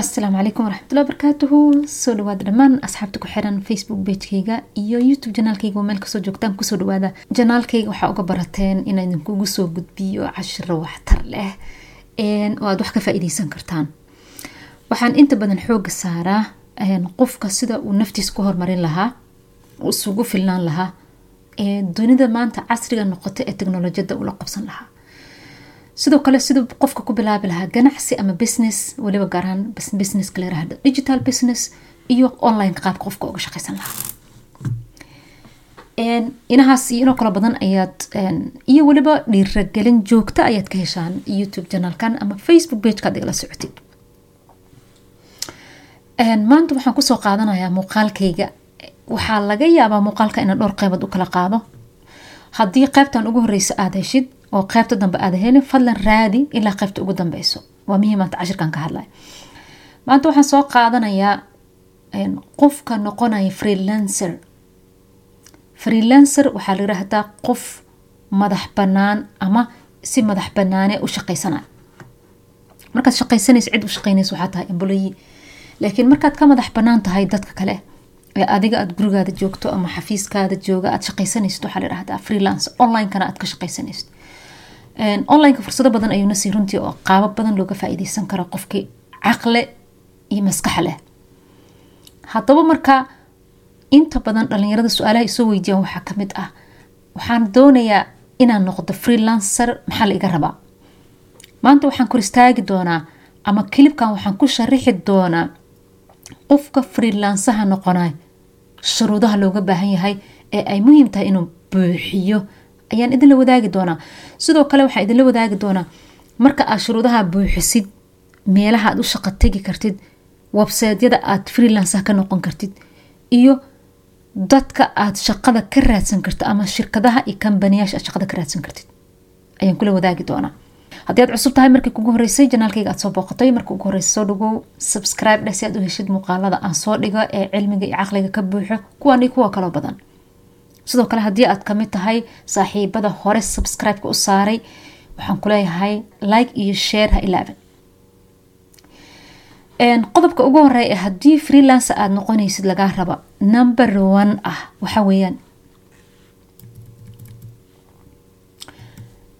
asalaamu calaykum waraxmatullahi barakaatuhu soo dhawaada dhammaan asxaabta ku xiran facebook bagekeyga iyo youtube janaalkeyga meel ka soo joogtaan ku soo dhawaada. Janaalkeyga waxaa uga barateen inaa idinkugu soo gudbiyo cashiro waxtar leh oo aad wax ka faa-ideysan kartaan. Waxaan inta badan xooga saaraa qofka sida uu naftiis ku horumarin lahaa isugu filnaan lahaa dunida maanta casriga noqota ee teknolojiyada ula qabsan lahaa sidoo kale siduu qofka ku bilaabi lahaa ganacsi ama business waliba gaaraan businesska la yiraahdo digital business iyo online qaabka qofka uga shaqeysan lahaa. Inahaas iyo inoo kalo badan ayaad iyo weliba dhiiragelin joogta ayaad ka heshaan youtube janalkan ama facebook pageka ad igala socotid. Maanta waxaan ku soo qaadanayaa muuqaalkayga. Waxaa laga yaabaa muuqaalka inaan dhowr qeybood u kala qaado. Haddii qeybtan ugu horeysa aada heshid oo qeybta dambe aada helin fadlan raadi ilaa qeybta ugu dambeyso. Waa muhiim maanta cashirkan ka hadlay. Maanta waxaan soo qaadanayaa qofka noqonaya freelancer. Freelancer waxaa la yiraahdaa qof madax banaan ama si madax banaane u shaqeysana markaad shaqeysanaysa cid u shaqeynaysa waxaa tahay emboloyi laakiin markaad ka madax bannaan tahay dadka kale ee adiga aada gurigaada joogto ama xafiiskaada jooga aad shaqeysanaysid waxaa la yirahdaa freelance. Onlinekana aad ka shaqeysanaysid onlineka fursado badan ayuuna sii runtii oo qaabo badan looga faa-iideysan karo qofkii caqle iyo maskax leh. Haddaba markaa inta badan dhalinyarada su'aalaha isoo weydiiyaan waxaa ka mid ah waxaan doonayaa inaan noqdo freelancer maxaa la iga rabaa? Maanta waxaan kor istaagi doonaa ama kilibkan waxaan ku sharixi doonaa qofka freelansaha noqonay shuruudaha looga baahan yahay ee ay muhiim tahay inuu buuxiyo ayaan idinla wadaagi doonaa. Sidoo kale waxaan idinla wadaagi doonaa. Marka aad shuruudaha buuxisid meelaha aad u shaqo tegi kartid websaytyada aad freelansaha ka noqon kartid iyo dadka aad shaqada ka raadsan kartid ama shirkadaha iyo kambaniyaasha aad shaqada ka raadsan kartid ayaan kula wadaagi doonaa. Haddii aad cusub tahay markii kugu horeysay janaalkayga aad soo booqatay marka ugu horeysa soo dhagow subscribe dheh si aad u heshid muuqaalada aan soo dhigo ee cilmiga iyo caqliga ka buuxo kuwan iyo kuwa kaloo badan sidoo kale haddii aad ka mid tahay saaxiibada hore subscribe-ka u saaray. Waxaan kuleeyahay like iyo share ha ilaaban qodobka ugu horreeya ee haddii freelancer aada noqonaysid lagaa raba number one ah waxa weeyaan.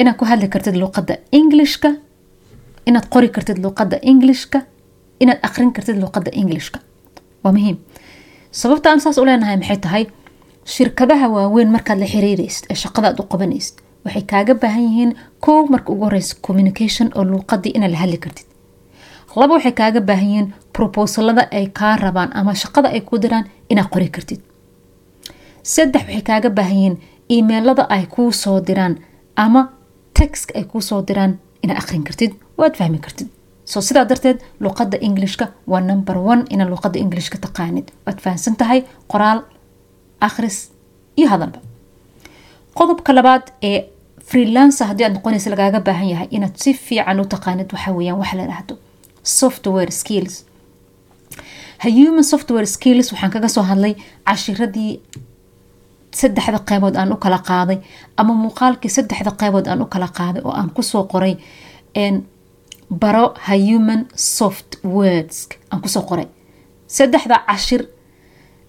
Inaad ku hadli kartid luuqadda englishka inaad qori kartid luuqadda englishka inaad aqrin kartid luuqadda englishka. Waa muhiim. Sababta aan saas u leenahay maxay tahay shirkadaha waaweyn markaad la xiriiraysid ee shaqada aad u qabanaysid waxay kaaga baahan yihiin kow marka ugu horeysa communication oo luuqadii inaad la hadli kartid. Laba waxay kaaga baahan yihiin proposalada ay kaa rabaan ama shaqada ay ku diraan inaad qori kartid. Saddex waxay kaaga baahan yihiin imailada ay kuu soo diraan ama texka ay kuu soo diraan inaad aqrin kartid waad fahmi kartid. So sidaa darteed luuqada englishka waa number one inaad luuqada englishka taqaanid. Waad fahamsan tahay qoraal akhris iyo hadalba qodobka labaad ee freelancer haddii aad noqonaysa lagaaga baahan yahay inaad si fiican u taqaanid waxaa weeyaan waxa la dhahdo software skills. human software skills waxaan kaga soo hadlay cashiradii saddexda qeybood aan u kala qaaday ama muuqaalkii saddexda qeybood aan u kala qaaday oo aan ku soo qoray baro human softwords aan ku soo qoray saddexda cashir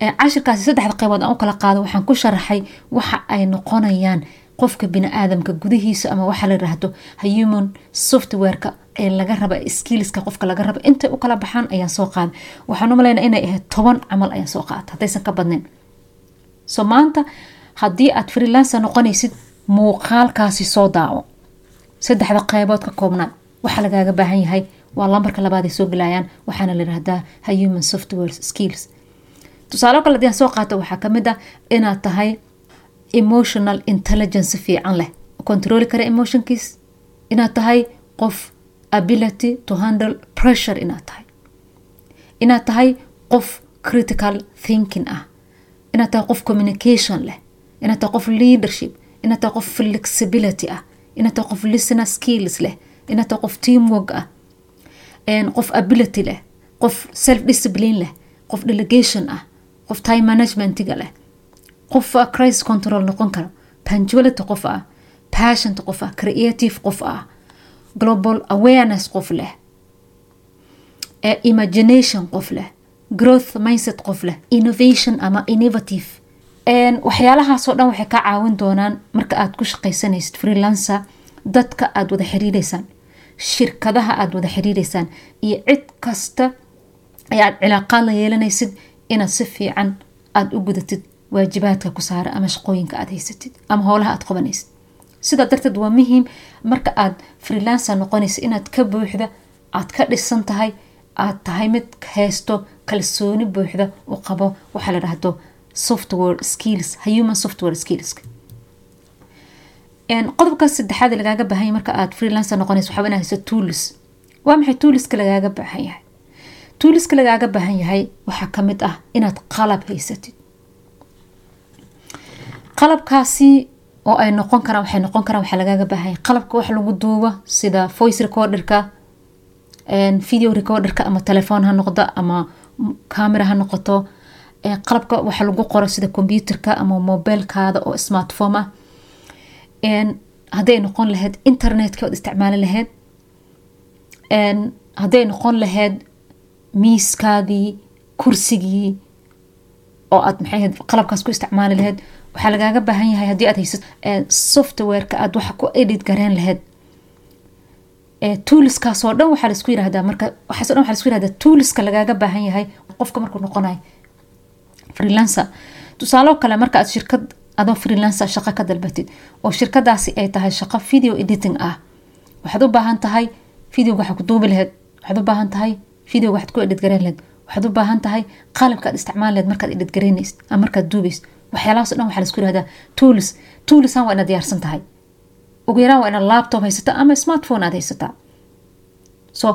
cashirkaasi saddexda qeybood aan u kala qaado waxaan ku sharaxay waxa ay noqonayaan qofka bini-aadamka gudihiisa ama waxa la yiraahdo human softwareka ee laga raba skillska qofka laga raba. Intay u kala baxaan ayaan soo qaaday waxaan u inay ahayd toban camal ayaan soo qaata haddaysan ka badnayn. So maanta haddii aad freelancer noqonaysid muuqaalkaasi soo daawo. Saddexda qeybood ka koobnaa waxa lagaaga baahan yahay waa lambarka labaad ay soo gelayaan waxaana la yirahdaa human software skills tusaalo kale haddii aan soo qaato waxaa ka mid ah inaad tahay emotional intelligence fiican leh. Controli kara emotionkiis. Inaad tahay qof ability to handle pressure inaad tahay. Inaad tahay qof critical thinking ah. Inaad tahay qof communication leh. Inaad tahay qof leadership. Inaad tahay qof flexibility ah. Inaad tahay qof listener skills leh. Inaad tahay qof teamwork ah. Qof ability leh. Qof self discipline leh. Qof delegation ah qof time managementiga leh. Qof crisis control noqon karo. Punctuality qof ah passionta qof ah creative qof ah global awareness qof leh imagination qof leh growth mindset qof leh innovation ama innovative. Waxyaalahaasoo dhan waxay ka caawin doonaan marka aad ku shaqaysanaysid freelancer dadka aada wada xiriireysaan shirkadaha aada wada xiriireysaan iyo cid kasta ee aad cilaaqaad la yeelanaysid inaad si fiican aada u gudatid waajibaadka ku saara ama shaqooyinka aad haysatid ama howlaha aad qabanaysid sidaa darteed waa muhiim marka aad freelancer noqonaysa inaad ka buuxda aad ka dhisan tahay aad tahay mid haysto kalsooni buuxda u qabo waxaa la dhahdo software skills human software skills. Qodobka saddexaad lagaaga baahanya marka aad freelancer noqonaysa waxaa inaad hayso tools. Waa maxay tooliska lagaaga baahan yahay tooliska lagaaga baahan yahay waxaa ka mid ah inaad qalab haysatid. Qalabkaasi oo ay noqon karaan waxay noqon karaan waxaa lagaaga baahan qalabka wax lagu duubo sida voice recorderka video recorderka ama telefoon ha noqdo ama camera ha noqoto. Qalabka waxa lagu qoro sida computerka ama mobilkaada oo smartphone ah. Hadday noqon lahayd internetka ood isticmaali lahayd hadday noqon lahayd miiskaadii kursigii oo aad maxay qalabkaas ku isticmaali lahayd waxaa lagaaga baahan yahay haddii aad haysato softwareka aad waxa ku edit gareen lahayd tooliskaasoo dhan waxaa la isku yirahdaa marka waxaasoo dhan waxaa la isku yirahdaa tooliska lagaaga baahan yahay qofka markuu noqonayo. Freelancer. Tusaalo kale marka aad shirkad adoo freelancer shaqo ka dalbatid oo shirkadaasi ay tahay shaqo video editing ah waxaad u baahan tahay videoga waxaa ku duubi lahayd waxaad u baahan tahay videoga waxaad ku edit gareyn lahayd waxaad u baahan tahay qalabka aad isticmaali lahayd markaad edit gareynaysid ama markaad duubaysid waxyaalahaas o dhan waxaa la isku yirahdaa tools. Toolsan waa inaad diyaarsan tahay. Ugu yaraan waa inaad laptop haysataa ama smartphone aad haysataa. So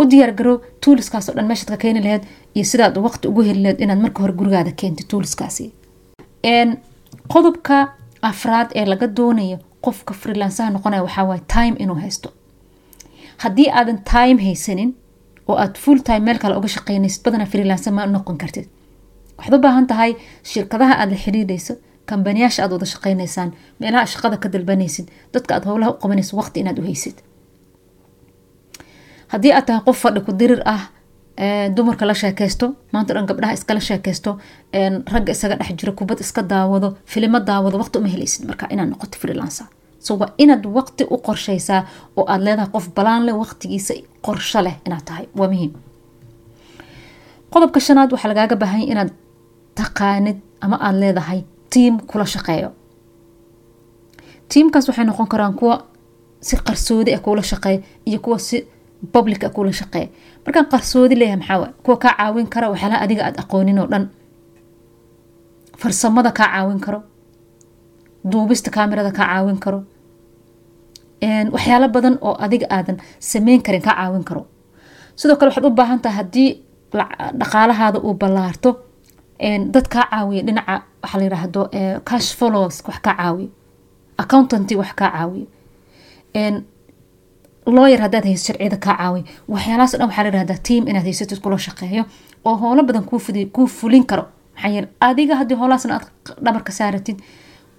u diyaar garow tooliskaas o dhan meeshaad ka keeni lahayd iyo sidaad waqti ugu heli lahayd inaad marka hore gurigaada keentid tooliskaasi qodobka afraad ee laga doonayo qofka freelansaha noqonaya waxaa waaye time inuu haysto. Haddii aadan time haysanin oo aad full time meel kale uga shaqeynaysid badanaa freelancer ma noqon kartid. Waxaad u baahan tahay shirkadaha aad la xiriirayso kambaniyaasha aad wada shaqeynaysaan meelaha shaqada ka dalbanaysid dadka aad howlaha u qabanayso waqti inaad u haysid. Haddii aad tahay qof fadhi ku dirir ah dumarka la sheekeysto maanta dhan gabdhaha iskala sheekeysto ragga isaga dhex jiro kubad iska daawado filimo daawado waqti uma helaysid marka inaad noqoto freelancer so inaad waqti u qorshaysaa oo aad leedahay qof balaan leh waqtigiisa qorsho leh inaad tahay. Waa muhiim. Qodobka shanaad waxaa lagaaga baahanya inaad taqaanid ama aada leedahay tiam kula shaqeeyo. Tiamkaas waxay noqon karaan kuwa si qarsoodi ah kuula shaqeeya iyo kuwa si public ah kuula shaqeeya markaan qarsoodi leeyahay maxaa waay? Kuwa kaa caawin kara waxyaalaha adiga aada aqoonin oo dhan. Farsamada kaa caawin karo duubista kaamirada kaa caawin karo. Waxyaalo badan oo adiga aadan sameyn karin kaa caawin karo. Sidoo kale waxaad u baahan tahay haddii dhaqaalahaada uu ballaarto dad kaa caawiya dhinaca waxaa la yiraahdo cash follows wax kaa caawiyo accountanty wax kaa caawiyo lawyer haddaad hayso sharciyada kaa caawiyo waxyaalahaas o dhan waxaa la yirahdaa team inaad haysatid kula shaqeeyo oo howlo badan kuu fulin karo. Maxaa yeele adiga haddii howlahaasna aad dhabarka saaratid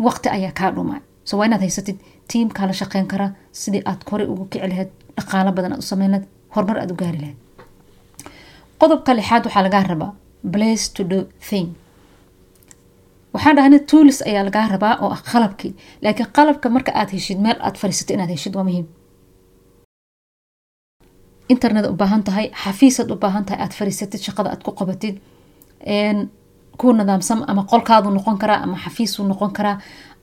waqti ayaa kaa dhumay. So waa inaad haysatid tiam kaa la shaqeyn karaa sidii aad kore ugu kici lahayd dhaqaalo badan aad u sameyn lahayd horumar aad u gaari lahayd. Qodobka lixaad waxaa lagaa rabaa place to do thing. Waxaan dhahna tools ayaa lagaa rabaa oo ah qalabkii. Laakiin qalabka marka aad heshid meel aad fariisatid inaad heshid waa muhiim. Internet u baahan tahay xafiisaad u baahan tahay aad fariisatid shaqada aad ku qabatid ku nidaamsan ama qolkaadu noqon karaa ama xafiisuu noqon karaa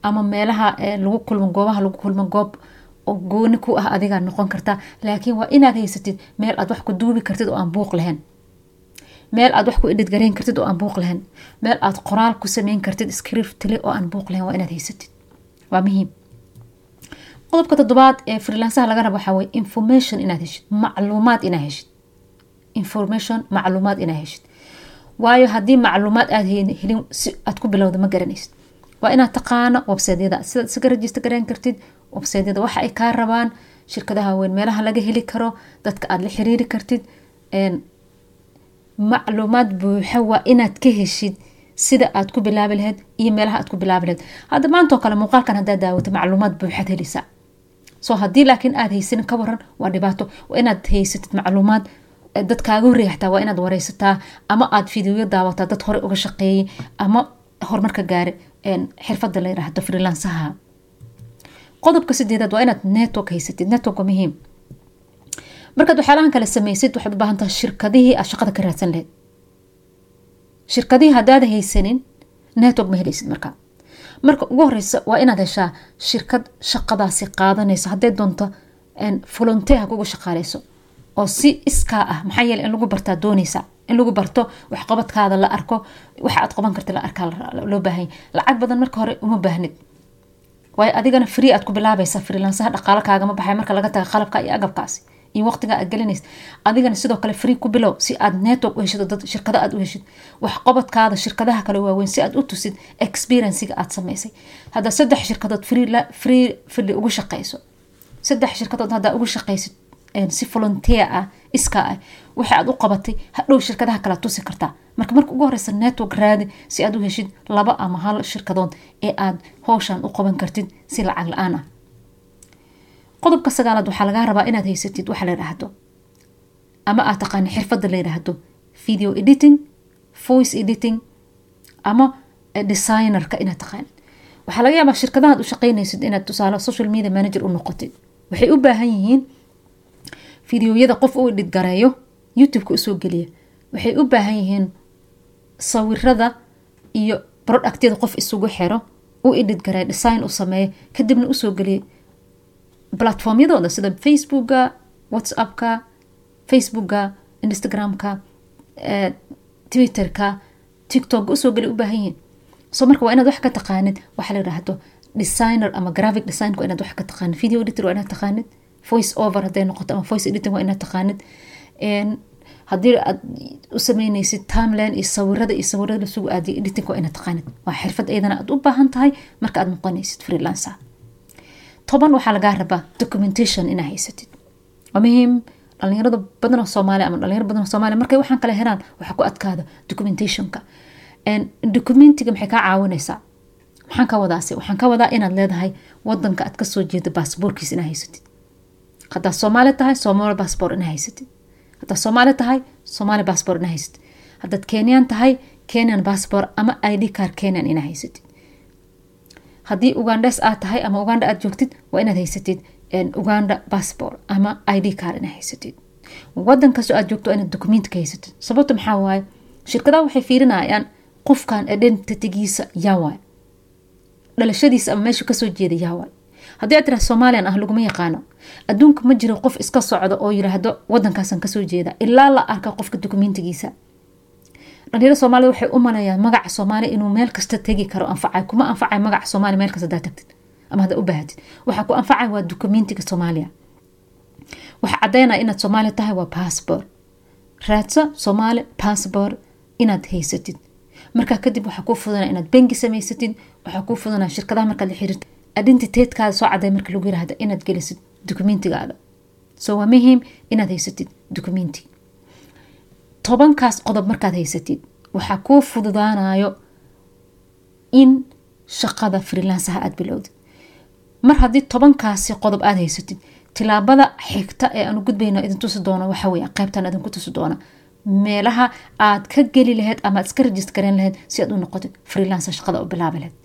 ama meelaha lagu kulmo goobaha lagu kulmo goob oo gooni ku ah adigaa noqon kartaa laakiin waa inaad haysatid meel aad wax ku duubi kartid oo aan buuq lahayn. Meel aad wax ku edhid gareyn kartid oo aan buuq lahayn. Meel aad qoraal ku sameyn kartid scriptile oo aan buuq lahayn waa inaad haysatid. Waa muhiim. Qodobka toddobaad ee freelansaha laga rabo waxaa information inaad heshid macluumaad inaad heshid. Information macluumaad inaad heshid waayo haddii macluumaad aad helin si aad ku bilowda ma garanaysid. Waa inaad taqaano websaydyada. Sidaad isaga rajista gareyn kartid websaydyada waxa ay kaa rabaan shirkadaha weyn meelaha laga heli karo dadka aad la xiriiri kartid macluumaad buuxa waa inaad ka heshid sida aad ku bilaabi lahayd iyo meelaha aad ku bilaabi lahayd. Hadda maantoo kale muuqaalkan haddaad daawato macluumaad buuxaad heleysaa so haddii laakiin aad haysanin ka waran waa dhibaato. Waa inaad haysatid macluumaad dad kaaga horreeya waa inaad wareysataa ama aad fideoyo daawataa dad hore uga shaqeeyay ama horumarka gaari xirfada la yiraahdo freelansaha qodobka sideedaad waa inaad network haysatid network muhiim. Markaad waxyaalahan kale sameysid waxaad u shirkadihii aad shaqada ka raadsan lahayd shirkadihii haddaada haysanin network ma helaysid markaa marka ugu horeysa waa inaad heshaa shirkad shaqadaasi qaadanayso hadday doonto volunteer ha kuga shaqaaleyso oo si iskaa ah maxaa yeele in lagu bartaa dooneysa in lagu barto waxqabadkaada la arko waxa qaban karta la arkaa loo baahanya lacag badan marka hore uma baahnid. Waayo adigana free aad ku bilaabaysa freelansaha dhaqaalo kaagama baxay marka laga taga qalabka iyo agabkaasi. Iyo waqtiga aad gelinaysa. Adigana sidoo kale free ku bilow si aad network u heshid dad shirkada aad u heshid. Waxqabadkaada shirkadaha kale waaweyn si aad u tusid experienciga aad samaysay. Hadda saddex shirkadood free fili ugu shaqeyso. Saddex shirkadood haddaa ugu shaqeysid si volunteer ah iska ah waxa aad u qabatay hadhow shirkadaha kala tusi kartaa marka marka ugu horeysa network raadi si aad u heshid laba ama hal shirkadood ee aad howshan u qaban kartid si lacag la'aan ah. Qodobka sagaalaad waxaa lagaa rabaa inaad haysatid waxa la yidhaahdo ama aad taqaani xirfada la yidhaahdo video editing voice editing ama designerka inaad taqaanid waxaa laga yaabaa shirkadahaad u shaqeynaysid inaad tusaale social media manager u noqotid. Waxay u baahan yihiin fideoyada qof u dhidgareeyo youtubeka u soo geliya. Waxay u baahan yihiin sawirada iyo productyada qof isugu xiro u idhidgareeya design u sameeya kadibna u soo geliya platformyadooda sida facebooka whatsappka facebooka instagramka twitterka tiktok u soo geliya u yihiin. So marka waa inaad wax ka taqaanid waxa la yidhaahdo designer ama graphic design waa inaad wax ka taqaanid video editor waa inaad taqaanid voice over hadday noqoto ama voice editing waa inaad taqaanid. Haddii aad u sameyneysid timeline iyo sawirada iyo sawirada lasugu aadiyo editing waa inaad taqaanid. Waa xirfad iyadana aad u baahan tahay marka aad noqonaysid freelancer. Toban waxaa lagaa rabaa documentation inaa haysatid. Waa muhiim dhalinyarada badan oo soomaaliya ama dhalinyaro badan oo soomaaliya markay waxaan kale helaan waxaa ku adkaada documentationka. Documentiga maxay kaa caawinaysaa? Maxaan ka wadaase waxaan ka wadaa inaad leedahay wadanka aad ka soo jeeda baasboorkiis inaa haysatid haddaad soomaali tahay soomaali baasboor inaa haysatid haddaad soomaali tahay soomaali baasboor inaa haysatid haddaad kenyan tahay kenyan baasboor ama id car kenyan inaa haysatid haddii ugandes aad tahay ama uganda aad joogtid waa inaad haysatid uganda bassbor ama id car inaad haysatid wadan kastoo aad joogto inaad document ka haysatid sababta maxaa waaye shirkadaha waxay fiirinayaan qofkan identitygiisa yaa waay dhalashadiisa ama meeshu ka soo jeeda yaa waay haddii aad tiraa somalian ah laguma yaqaano adduunka ma jiro qof iska socdo oo yiraahdo wadankaasan ka soo jeeda ilaa la arka qofka dokumentigiisa dhalinyaro soomaalida waxay u maleeyaan magaca soomaaliya inuu meel kasta tegi karo anfacay kuma anfacay magaca soomaaliya meel kasta hadaa tagtid ama hadaa u baahatid. Waxaa ku anfacay waa dokumentiga soomaaliya. Waxa cadeynaya inaad soomaaliya tahay waa bassbor raadsa soomaali bassbor inaad haysatid. Markaa kadib waxaa kuu fudanaa inaad bengi samaysatid waxaa kuu fudanaa shirkadaha markaad la xiriirta identiteedkaada soo caday marka lagu yirahda inaad gelisid dokumentigaada so waa muhiim inaad haysatid dokumenti tobankaas qodob markaad haysatid waxaa kuu fududaanayo in shaqada freelansaha aad bilowdid mar haddii tobankaasi qodob aad haysatid tilaabada xigta ee aanu gudbayno idin tusi doono waxa weye qaybtan idinku tusi doona. Meelaha aad ka geli lahayd ama aad iska rajist gareyn lahayd si aad u noqotid freelancer shaqada u bilaabi lahayd